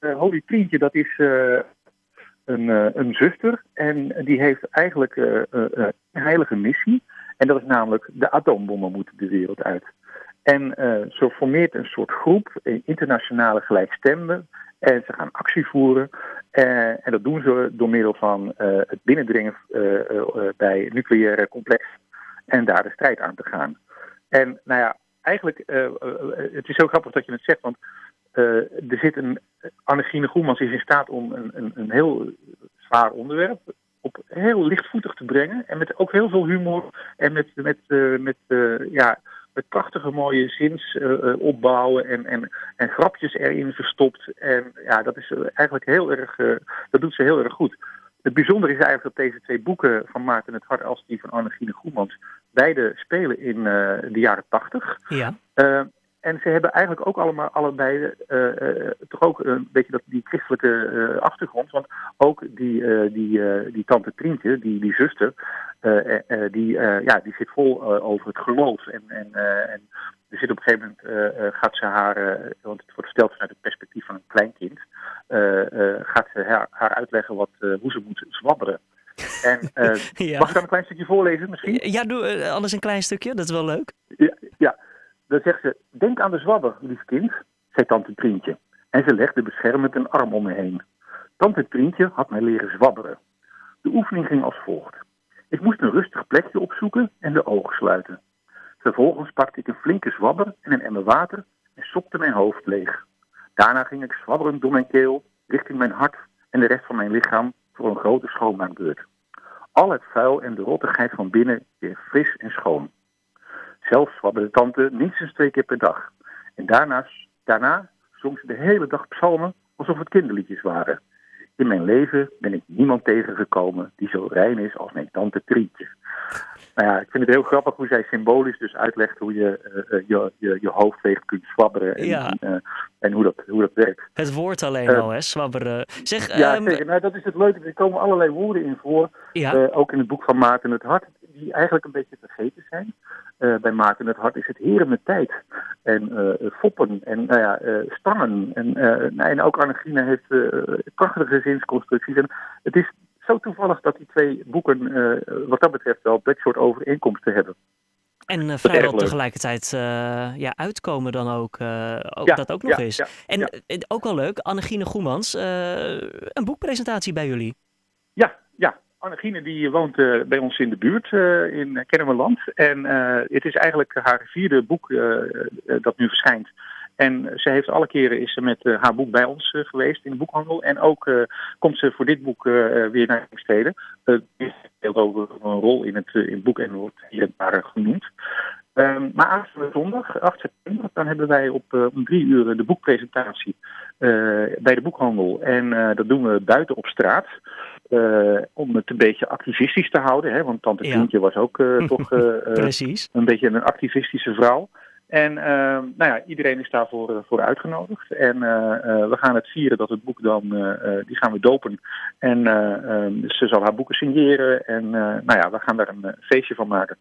Holy Trientje, dat is een, een zuster. En die heeft eigenlijk een heilige missie. En dat is namelijk de atoombommen moeten de wereld uit. En zo formeert een soort groep, internationale gelijkstemden. En ze gaan actie voeren. en dat doen ze door middel van het binnendringen bij nucleaire complex en daar de strijd aan te gaan. En nou ja, eigenlijk, uh, het is zo grappig dat je het zegt, want er zit een. Annegine Groemans is in staat om een, een, een heel zwaar onderwerp op heel lichtvoetig te brengen. En met ook heel veel humor en met, met, met, ja, met prachtige mooie zinsopbouwen en, en, en grapjes erin verstopt. En ja, dat is eigenlijk heel erg. dat doet ze heel erg goed. Het bijzondere is eigenlijk dat deze twee boeken van Maarten het Hart als die van Annegine Groemans beide spelen in de jaren tachtig. Ja. En ze hebben eigenlijk ook allemaal allebei uh, toch ook een beetje dat, die christelijke achtergrond. Want ook die, die, die tante Trientje, die, die zuster, die, ja, die zit vol over het geloof. En, en, en er zit op een gegeven moment, gaat ze haar, want het wordt gesteld vanuit het perspectief van een kleinkind, gaat ze haar, haar uitleggen wat, hoe ze moet zwabberen. En uh, mag ik dan een klein stukje voorlezen misschien? Ja, doe uh, anders een klein stukje, dat is wel leuk. Dan zegt ze, denk aan de zwabber, lief kind, zei tante Trientje. En ze legde beschermend een arm om me heen. Tante Trientje had mij leren zwabberen. De oefening ging als volgt. Ik moest een rustig plekje opzoeken en de ogen sluiten. Vervolgens pakte ik een flinke zwabber en een emmer water en sopte mijn hoofd leeg. Daarna ging ik zwabberend door mijn keel, richting mijn hart en de rest van mijn lichaam voor een grote schoonmaakbeurt. Al het vuil en de rottigheid van binnen weer fris en schoon. Zelfs zwabberde tante minstens twee keer per dag. En daarna, daarna zong ze de hele dag psalmen alsof het kinderliedjes waren. In mijn leven ben ik niemand tegengekomen die zo rein is als mijn tante Trietje. Nou ja, ik vind het heel grappig hoe zij symbolisch dus uitlegt hoe je uh, je, je, je hoofd leeg kunt zwabberen en, Ja. en, uh, en hoe, dat, hoe dat werkt. Het woord alleen Eh, al, hè, zwabberen. Zeg, Ja, zeker. Nou, dat is het leuke. Er komen allerlei woorden in voor, ja. eh, ook in het boek van Maarten het Hart, die eigenlijk een beetje vergeten zijn. Eh, bij Maarten het Hart is het heren met tijd en eh, foppen en nou ja, stangen. En, en ook Annegine heeft prachtige zinsconstructies. En het is zo toevallig dat die twee boeken wat dat betreft wel dat soort overeenkomsten hebben. En uh, vrijwel tegelijkertijd uh, ja, uitkomen dan ook. Uh, ook Ja, dat ook nog ja, eens. ja, en ook wel leuk, Annegine Goemans, een boekpresentatie bij jullie. Ja, ja. Annegine die woont eh, bij ons in de buurt eh, in Kennemerland. En eh, het is eigenlijk haar vierde boek dat nu verschijnt. En ze heeft alle keren is ze met haar boek bij ons geweest in de boekhandel. En ook komt ze voor dit boek weer naar Steden. Het speelt over een rol in het, in boek en wordt hier en daar genoemd. Um, maar zondag, 8 september, dan hebben wij op uh, om drie uur de boekpresentatie uh, bij de boekhandel. En uh, dat doen we buiten op straat. Om het een beetje activistisch te houden. Hè? Want tante Tientje ja. was ook toch Precies. een beetje een activistische vrouw. En nou ja, iedereen is daarvoor voor uitgenodigd. En we gaan het vieren dat het boek dan, die gaan we dopen. En ze zal haar boeken signeren. En nou ja, we gaan daar een feestje van maken.